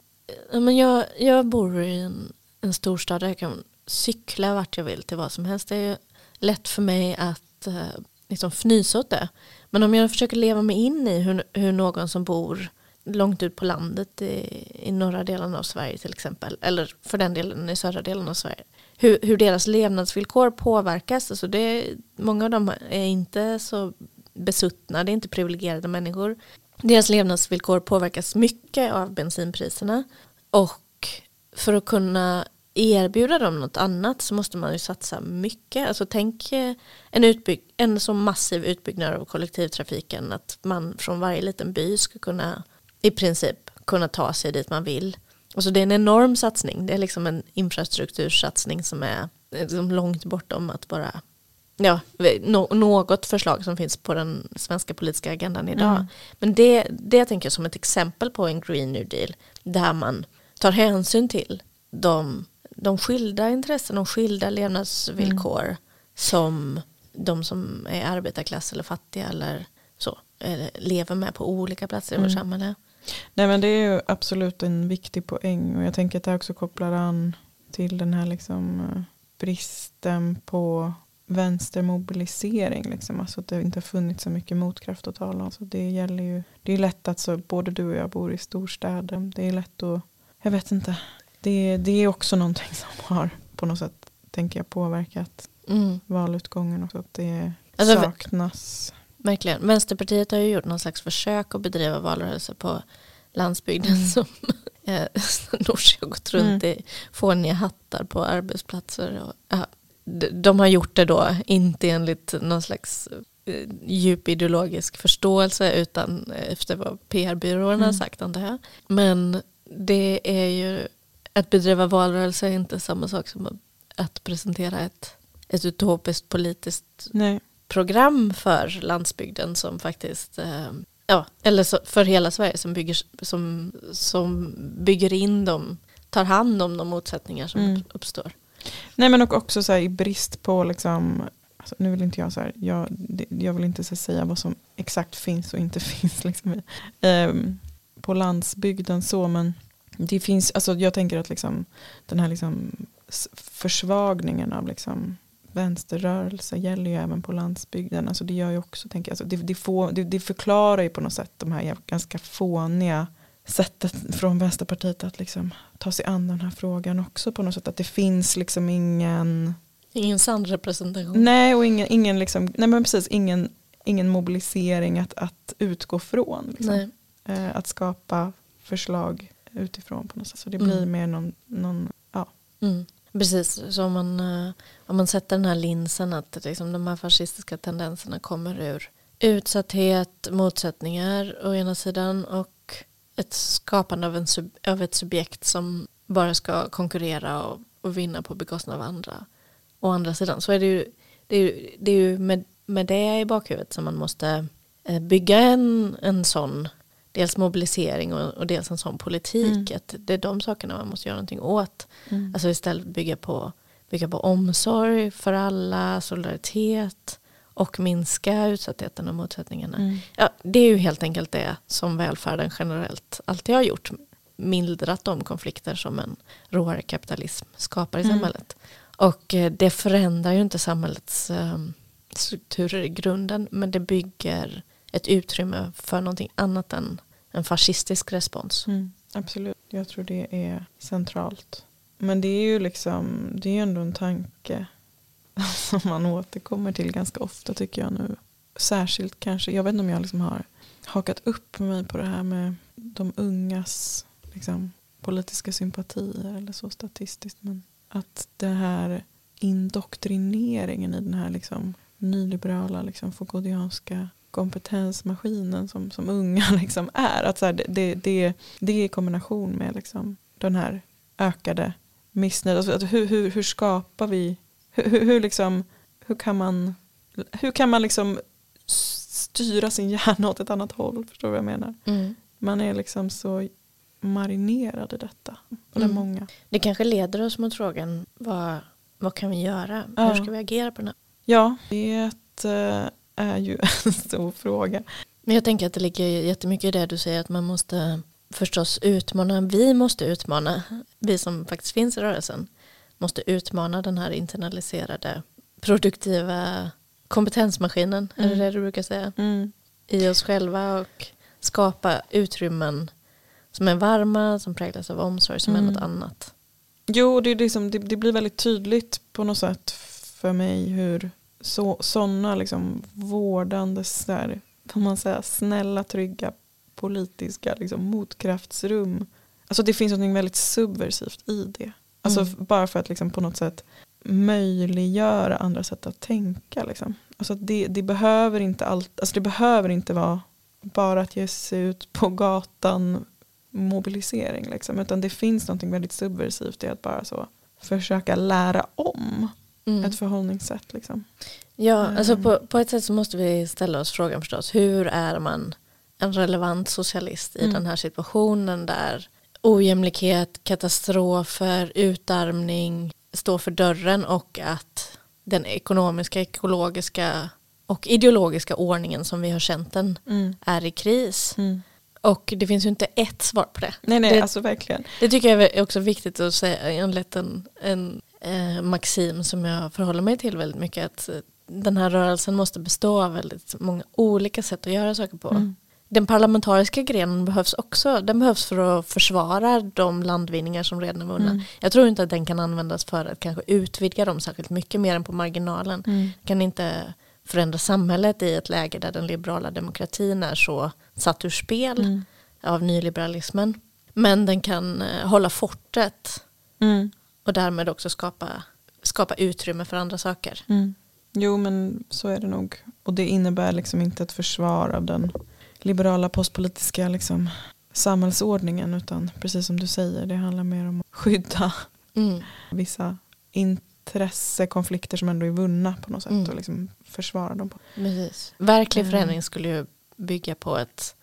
men jag, jag bor i en, en storstad där jag kan cykla vart jag vill till vad som helst. Det är lätt för mig att eh, liksom fnysa åt det. Men om jag försöker leva mig in i hur, hur någon som bor långt ut på landet i, i norra delen av Sverige till exempel, eller för den delen i södra delen av Sverige, hur, hur deras levnadsvillkor påverkas. Alltså det, många av dem är inte så besuttna, det är inte privilegierade människor. Deras levnadsvillkor påverkas mycket av bensinpriserna och för att kunna erbjuda dem något annat så måste man ju satsa mycket. Alltså tänk eh, en, utbygg, en så massiv utbyggnad av kollektivtrafiken att man från varje liten by ska kunna i princip kunna ta sig dit man vill. Alltså det är en enorm satsning. Det är liksom en infrastruktursatsning som är liksom långt bortom att bara ja, något förslag som finns på den svenska politiska agendan idag. Mm. Men det, det tänker jag som ett exempel på en Green New Deal där man tar hänsyn till de, de skilda intressen och skilda levnadsvillkor mm. som de som är arbetarklass eller fattiga eller så eller lever med på olika platser mm. i vårt mm. samhälle. Nej men det är ju absolut en viktig poäng och jag tänker att det också kopplar an till den här liksom eh, bristen på vänstermobilisering. Liksom. Alltså att det inte har funnits så mycket motkraft att tala om. Så det gäller ju, det är lätt att så, både du och jag bor i storstäder. Det är lätt att, jag vet inte. Det, det är också någonting som har på något sätt, tänker jag, påverkat mm. valutgången. Också, att det alltså, saknas Verkligen. Vänsterpartiet har ju gjort någon slags försök att bedriva valrörelse på landsbygden mm. som eh, Nooshi har gått runt mm. i fåniga hattar på arbetsplatser. Och, ja, de har gjort det då inte enligt någon slags eh, djup ideologisk förståelse utan efter vad PR-byråerna mm. har sagt antar jag. Men det är ju att bedriva valrörelse är inte samma sak som att presentera ett, ett utopiskt politiskt Nej program för landsbygden som faktiskt, eh, ja, eller för hela Sverige som bygger, som, som bygger in dem, tar hand om de motsättningar som mm. uppstår. Nej men och också så här, i brist på liksom, alltså, nu vill inte jag så här, jag, jag vill inte så säga vad som exakt finns och inte finns liksom, eh, på landsbygden så men det finns, alltså jag tänker att liksom, den här liksom försvagningen av liksom vänsterrörelse gäller ju även på landsbygden. Alltså det gör ju också, tänker jag, alltså det, det, får, det, det, förklarar ju på något sätt de här ganska fåniga sättet från Vänsterpartiet att liksom ta sig an den här frågan också på något sätt. Att det finns liksom ingen Ingen sann representation. Nej, och ingen, ingen, liksom, nej men precis, ingen, ingen mobilisering att, att utgå från. Liksom. Eh, att skapa förslag utifrån på något sätt. Så det blir mm. mer någon, någon ja. Mm. Precis, så om man, eh, om man sätter den här linsen att liksom de här fascistiska tendenserna kommer ur utsatthet, motsättningar å ena sidan och ett skapande av, en av ett subjekt som bara ska konkurrera och, och vinna på bekostnad av andra. Å andra sidan så är det ju, det är ju, det är ju med, med det i bakhuvudet som man måste eh, bygga en, en sån dels mobilisering och, och dels en sån politik. Mm. Att det är de sakerna man måste göra någonting åt. Mm. Alltså istället bygga på, bygga på omsorg för alla, solidaritet och minska utsattheten och motsättningarna. Mm. Ja, det är ju helt enkelt det som välfärden generellt alltid har gjort. Mildrat de konflikter som en råare kapitalism skapar i mm. samhället. Och eh, det förändrar ju inte samhällets um, strukturer i grunden men det bygger ett utrymme för någonting annat än en fascistisk respons. Mm, absolut, jag tror det är centralt. Men det är ju liksom, det är ändå en tanke som man återkommer till ganska ofta tycker jag nu. Särskilt kanske, jag vet inte om jag liksom har hakat upp mig på det här med de ungas liksom, politiska sympatier eller så statistiskt. Men att det här indoktrineringen i den här liksom nyliberala liksom, Foucauldianska kompetensmaskinen som, som unga liksom är. Att så här, det, det, det, är i kombination med liksom, den här ökade missnöjet. Alltså, hur, hur, hur skapar vi, hur, hur, hur, liksom, hur kan man, hur kan man liksom styra sin hjärna åt ett annat håll? Förstår du vad jag menar? Mm. Man är liksom så marinerad i detta. Och det är Mm. många. Det kanske leder oss mot frågan vad, vad kan vi göra? Ja. Hur ska vi agera på den här? Ja, det eh, är ju en stor fråga. Men jag tänker att det ligger jättemycket i det du säger att man måste förstås utmana, vi måste utmana, vi som faktiskt finns i rörelsen, måste utmana den här internaliserade produktiva kompetensmaskinen, är det Mm. det du brukar säga, Mm. i oss själva och skapa utrymmen som är varma, som präglas av omsorg, som Mm. är något annat. Jo, det, är liksom, det, det blir väldigt tydligt på något sätt för mig hur så, sådana liksom vårdande, så där, vad man säga, snälla, trygga politiska liksom, motkraftsrum. Alltså det finns något väldigt subversivt i det. Alltså Mm. bara för att liksom på något sätt möjliggöra andra sätt att tänka. Liksom. Alltså det, det, behöver inte allt, alltså det behöver inte vara bara att ge sig ut på gatan mobilisering. Liksom, utan det finns något väldigt subversivt i att bara så försöka lära om Mm. ett förhållningssätt. Liksom. Ja, Mm. alltså på, på ett sätt så måste vi ställa oss frågan förstås, hur är man en relevant socialist i Mm. den här situationen där ojämlikhet, katastrofer, utarmning står för dörren och att den ekonomiska, ekologiska och ideologiska ordningen som vi har känt den är i kris. Mm. Och det finns ju inte ett svar på det. Nej, nej, Det- alltså verkligen. Det tycker jag är också viktigt att säga, en liten en, eh, maxim som jag förhåller mig till väldigt mycket. Att eh, den här rörelsen måste bestå av väldigt många olika sätt att göra saker på. Mm. Den parlamentariska grenen behövs också. Den behövs för att försvara de landvinningar som redan är vunna. Mm. Jag tror inte att den kan användas för att kanske utvidga dem särskilt mycket mer än på marginalen. Mm. kan inte förändra samhället i ett läge där den liberala demokratin är så satt ur spel Mm. av nyliberalismen. Men den kan eh, hålla fortet Mm. Och därmed också skapa, skapa utrymme för andra saker. Mm. Jo men så är det nog. Och det innebär liksom inte ett försvar av den liberala postpolitiska liksom, samhällsordningen utan precis som du säger det handlar mer om att skydda Mm. vissa intressekonflikter som ändå är vunna på något sätt Mm. och liksom försvara dem. På. Precis. Verklig Mm. förändring skulle ju bygga på ett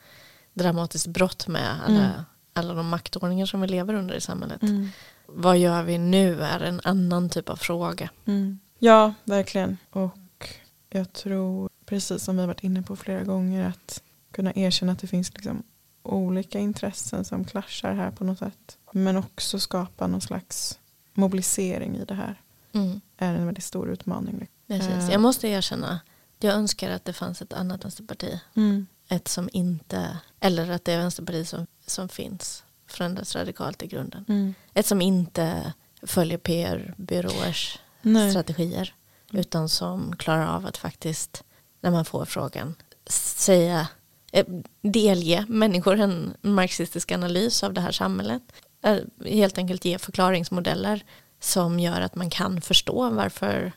dramatiskt brott med alla, Mm. alla de maktordningar som vi lever under i samhället. Mm. Vad gör vi nu är en annan typ av fråga. Mm. Ja, verkligen. Och jag tror, precis som vi har varit inne på flera gånger, att kunna erkänna att det finns liksom olika intressen som clashar här på något sätt. Men också skapa någon slags mobilisering i det här Mm. är en väldigt stor utmaning. Precis. Eh. Jag måste erkänna, jag önskar att det fanns ett annat vänsterparti. Mm. Ett som inte, eller att det vänsterparti som, som finns förändras radikalt i grunden. Mm. Ett som inte följer PR-byråers Nej. strategier. Utan som klarar av att faktiskt, när man får frågan, säga, eh, delge människor en marxistisk analys av det här samhället. Eh, Helt enkelt ge förklaringsmodeller som gör att man kan förstå varför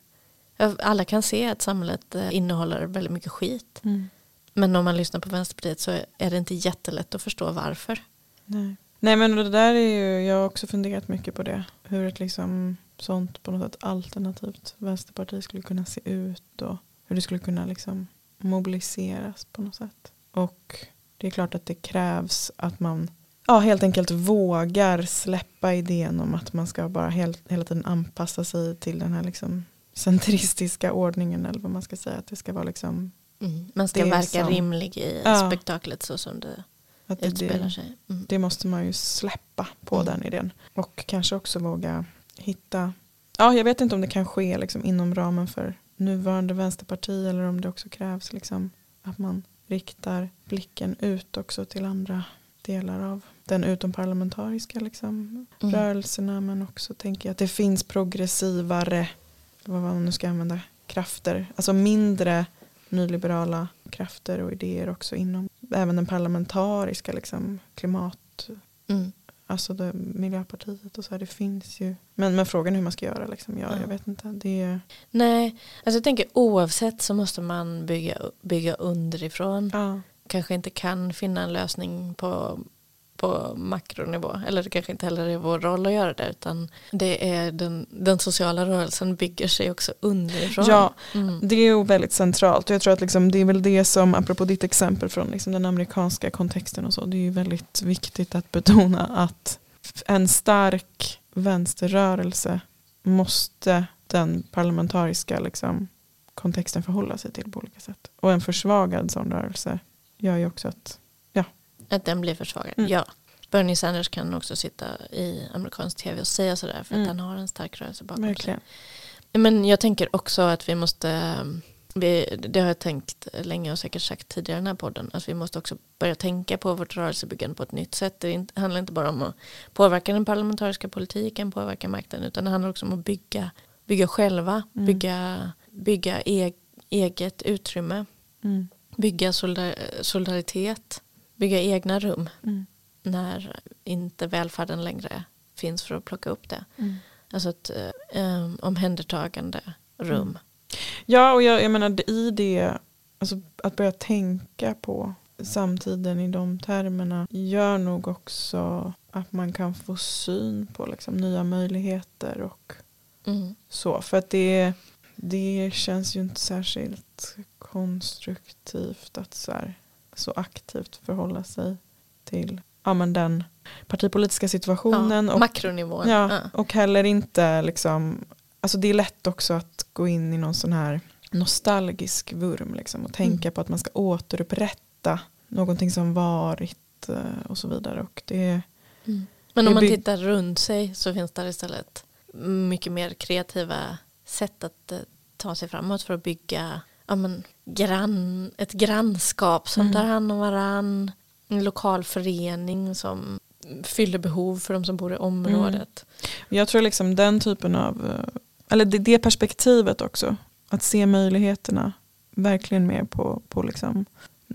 alla kan se att samhället eh, innehåller väldigt mycket skit. Mm. Men om man lyssnar på Vänsterpartiet så är det inte jättelätt att förstå varför. Nej. Nej men det där är ju, jag har också funderat mycket på det. Hur ett liksom sånt på något sätt alternativt vänsterparti skulle kunna se ut och hur det skulle kunna liksom mobiliseras på något sätt. Och det är klart att det krävs att man ja, helt enkelt vågar släppa idén om att man ska bara helt, hela tiden anpassa sig till den här liksom centristiska ordningen eller vad man ska säga. Att det ska vara liksom Man ska verka som- rimlig i Ja. spektaklet så som det att det, utspelar sig. Mm. det måste man ju släppa på Mm. den idén. Och kanske också våga hitta, ja jag vet inte om det kan ske liksom inom ramen för nuvarande vänsterparti eller om det också krävs liksom att man riktar blicken ut också till andra delar av den utomparlamentariska liksom, Mm. rörelserna men också tänker jag att det finns progressivare, vad man nu ska använda, krafter, alltså mindre nyliberala krafter och idéer också inom även den parlamentariska liksom, klimat Mm. alltså det, Miljöpartiet och så här, det finns ju. Men, men frågan är hur man ska göra liksom, ja, Ja. jag vet inte. Det är, Nej, alltså jag tänker oavsett så måste man bygga, bygga underifrån. ja. Kanske inte kan finna en lösning på, på makronivå. Eller det kanske inte heller är vår roll att göra det. Utan det är den, den sociala rörelsen bygger sig också underifrån. Ja, Mm. Det är ju väldigt centralt och jag tror att liksom, det är väl det som, apropå ditt exempel från liksom den amerikanska kontexten och så, det är ju väldigt viktigt att betona att en stark vänsterrörelse måste den parlamentariska liksom, kontexten förhålla sig till på olika sätt. Och en försvagad sån rörelse gör ju också att, Att den blir försvagad. Mm. Ja. Bernie Sanders kan också sitta i amerikansk tv och säga sådär för att Mm. han har en stark rörelse bakom sig. verkligen. Men jag tänker också att vi måste, vi, det har jag tänkt länge och säkert sagt tidigare i den här podden, att vi måste också börja tänka på vårt rörelsebyggande på ett nytt sätt. Det handlar inte bara om att påverka den parlamentariska politiken, påverka makten, utan det handlar också om att bygga, bygga själva, Mm. bygga, bygga e, eget utrymme, Mm. bygga solidar, solidaritet, bygga egna rum Mm. när inte välfärden längre finns för att plocka upp det. Mm. Alltså ett eh, omhändertagande rum. Mm. Ja, och jag, jag menar i det, alltså att börja tänka på samtiden i de termerna gör nog också att man kan få syn på liksom nya möjligheter och Mm. så. För att det, det känns ju inte särskilt konstruktivt att så, här, så aktivt förhålla sig till ja, men den partipolitiska situationen. Ja, och, makronivån. Ja, Ja. och heller inte liksom, alltså det är lätt också att gå in i någon sån här nostalgisk vurm liksom, och tänka Mm. på att man ska återupprätta någonting som varit eh, och så vidare. Och det, Mm. Men Det om man tittar runt sig så finns det istället mycket mer kreativa sätt att eh, ta sig framåt för att bygga ja, men, grann, ett grannskap som Mm. tar hand om varann. En lokal förening som fyller behov för de som bor i området. jag tror liksom den typen av, eh, eller det, det perspektivet också, att se möjligheterna verkligen mer på, på liksom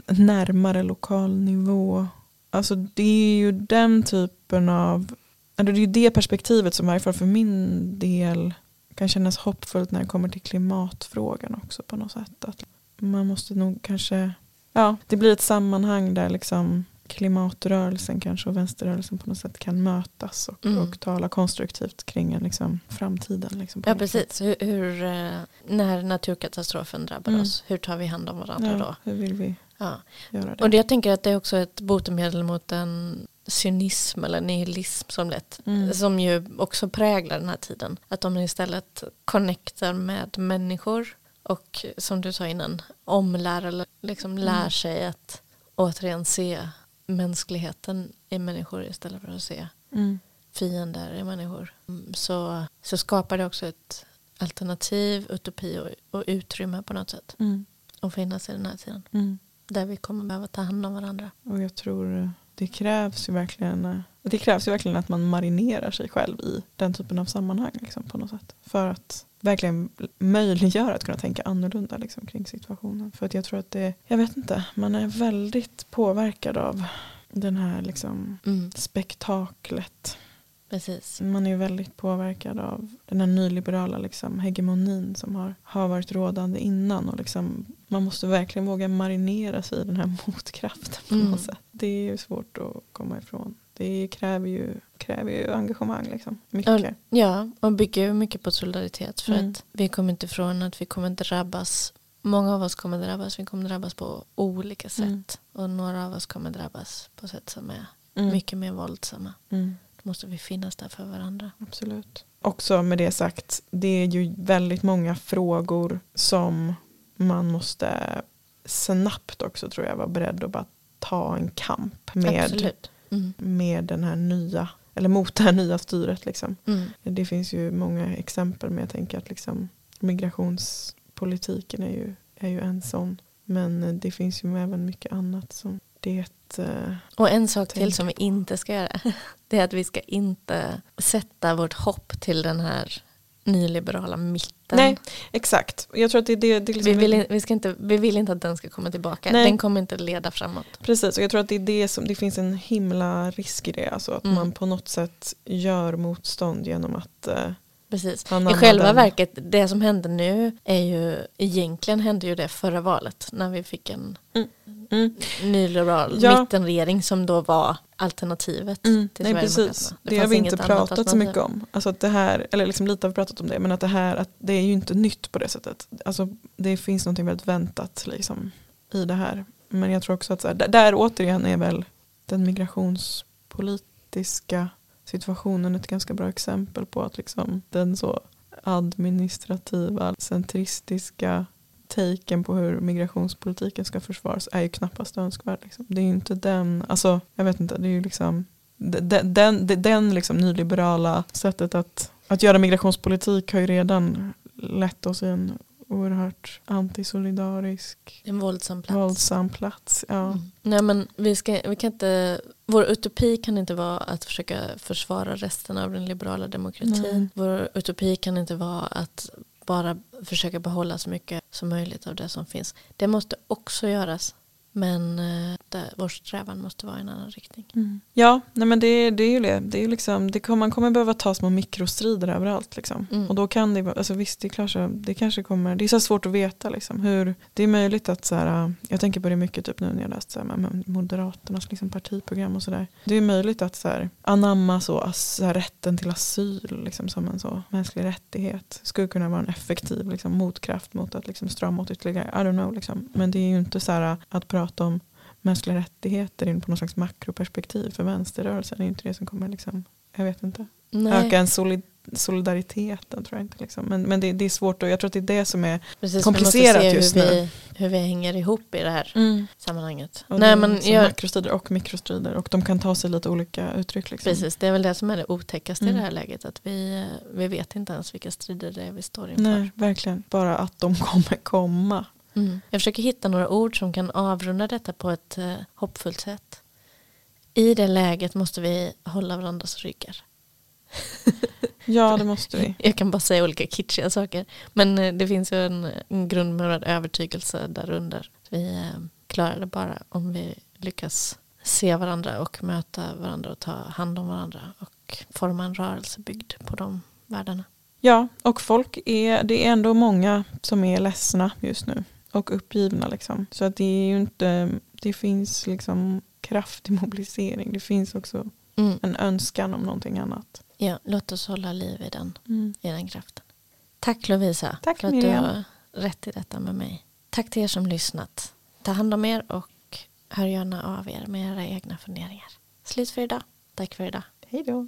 närmare lokal nivå. Alltså det är ju den typen av, eller det är ju det perspektivet som i varje fall för min del kan kännas hoppfullt när det kommer till klimatfrågan också på något sätt. Att man måste nog kanske, ja det blir ett sammanhang där liksom klimatrörelsen kanske och vänsterrörelsen på något sätt kan mötas och, Mm. och tala konstruktivt kring en liksom framtiden. Liksom Ja precis, hur, hur, eh, när naturkatastrofen drabbar Mm. oss, hur tar vi hand om varandra Ja, då? hur vill vi Ja. göra det? Och det, jag tänker att det är också ett botemedel mot en cynism eller nihilism som lätt Mm. som ju också präglar den här tiden. Att de istället connectar med människor och som du sa innan omlär eller liksom lär Mm. sig att återigen se mänskligheten i människor istället för att se Mm. fiender i människor. Mm, Så, så skapar det också ett alternativ, utopi och, och utrymme på något sätt Mm. att finnas i den här tiden. Mm. Där vi kommer behöva ta hand om varandra. Och jag tror det krävs ju verkligen eh, det krävs ju verkligen att man marinerar sig själv i den typen av sammanhang liksom, på något sätt. För att verkligen möjliggöra att kunna tänka annorlunda liksom, kring situationen. För att jag tror att det, jag vet inte, man är väldigt påverkad av den här liksom, Mm, spektaklet. precis. Man är väldigt påverkad av den här nyliberala liksom, hegemonin som har, har varit rådande innan. Och liksom, man måste verkligen våga marinera sig i den här motkraften på Mm. något sätt. Det är ju svårt att komma ifrån. Det kräver ju, kräver ju engagemang. Liksom. Mycket. Ja, och bygger mycket på solidaritet. För Mm. att vi kommer inte ifrån att vi kommer drabbas. Många av oss kommer drabbas. Vi kommer drabbas på olika sätt. Mm. Och några av oss kommer drabbas på sätt som är Mm. mycket mer våldsamma. Mm. Då måste vi finnas där för varandra. Absolut. Också med det sagt, det är ju väldigt många frågor som man måste snabbt också tror jag vara beredd att bara ta en kamp med, Absolut. Mm. med den här nya, eller mot det här nya styret. Liksom. Mm. Det finns ju många exempel men jag tänker att liksom, migrationspolitiken är ju, är ju en sån. Men det finns ju även mycket annat som det eh, Och en sak Tänk till som vi inte ska göra. Det är att vi ska inte sätta vårt hopp till den här nyliberala mitten. Nej, exakt. Jag tror att det, det, det liksom vi, vill, vi, ska inte, vi vill inte att den ska komma tillbaka. Nej. Den kommer inte leda framåt. Precis, och jag tror att det är det som, det finns en himla risk i det. Alltså att mm. man på något sätt gör motstånd genom att eh, Precis. I själva verket, det som händer nu är ju, egentligen hände ju det förra valet när vi fick en mm. Mm. nyliberal ja. mittenregering som då var alternativet mm. till Nej, precis. Det, det har vi inte pratat så mycket om. Alltså att det här, eller liksom lite har vi pratat om det, men att det här att det är ju inte nytt på det sättet. Alltså det finns något väldigt väntat liksom, i det här. Men jag tror också att så här, där, där återigen är väl den migrationspolitiska situationen ett ganska bra exempel på att liksom den så administrativa, centristiska taken på hur migrationspolitiken ska försvaras är ju knappast önskvärd. Liksom. Det är ju inte den, alltså jag vet inte, det är ju liksom den, den, den liksom nyliberala sättet att, att göra migrationspolitik har ju redan lett oss i en oerhört antisolidarisk en våldsam plats. Våldsam plats ja. Mm. Nej, men vi, ska, vi kan inte, vår utopi kan inte vara att försöka försvara resten av den liberala demokratin. Nej. Vår utopi kan inte vara att bara försöka behålla så mycket som möjligt av det som finns. Det måste också göras. Men eh, där, vår strävan måste vara i en annan riktning. Mm. Ja, nej men det, det är ju det. det, är liksom, det kommer, man kommer behöva ta små mikrostrider överallt. Liksom. Mm. Och då kan det, alltså visst det är klart så, det kanske kommer, det är så svårt att veta liksom, hur, det är möjligt att så här, jag tänker på det mycket typ nu när jag läst så här, Moderaternas liksom, partiprogram och sådär. Det är möjligt att så här, anamma så, så här, rätten till asyl liksom, som en så mänsklig rättighet skulle kunna vara en effektiv liksom, motkraft mot att liksom, strama åt ytterligare. I don't know liksom. Men det är ju inte så här att prata om mänskliga rättigheter in på något slags makroperspektiv för vänsterrörelsen. Det är inte det som kommer liksom, jag vet inte, Nej. öka en solid, solidariteten tror jag inte. Liksom. Men, men det, det, är svårt och jag tror att det är det som är Precis, komplicerat just hur nu. Vi, hur vi hänger ihop i det här mm. sammanhanget. Och Nej, men jag, makrostrider och mikrostrider och de kan ta sig lite olika uttryck. Liksom. Precis, det är väl det som är det otäckaste mm. i det här läget. Att vi, vi vet inte ens vilka strider det är vi står inför. Nej, verkligen. Bara att de kommer komma. Mm. Jag försöker hitta några ord som kan avrunda detta på ett eh, hoppfullt sätt. I det läget måste vi hålla varandras ryggar. ja, det måste vi. Jag kan bara säga olika kitschiga saker. Men eh, det finns ju en, en grundmurad övertygelse därunder. Vi eh, klarar det bara om vi lyckas se varandra och möta varandra och ta hand om varandra och forma en rörelse byggd på de värdena. Ja, och folk är, det är ändå många som är ledsna just nu och uppgivna. Liksom. Så att det är ju inte, det finns liksom kraftig mobilisering. Det finns också mm. en önskan om någonting annat. Ja, låt oss hålla liv i den, mm. i den kraften. Tack Lovisa Tack, för att Miriam. du har rätt i detta med mig. Tack till er som lyssnat. Ta hand om er och hör gärna av er med era egna funderingar. Slut för idag. Tack för idag. Hej då.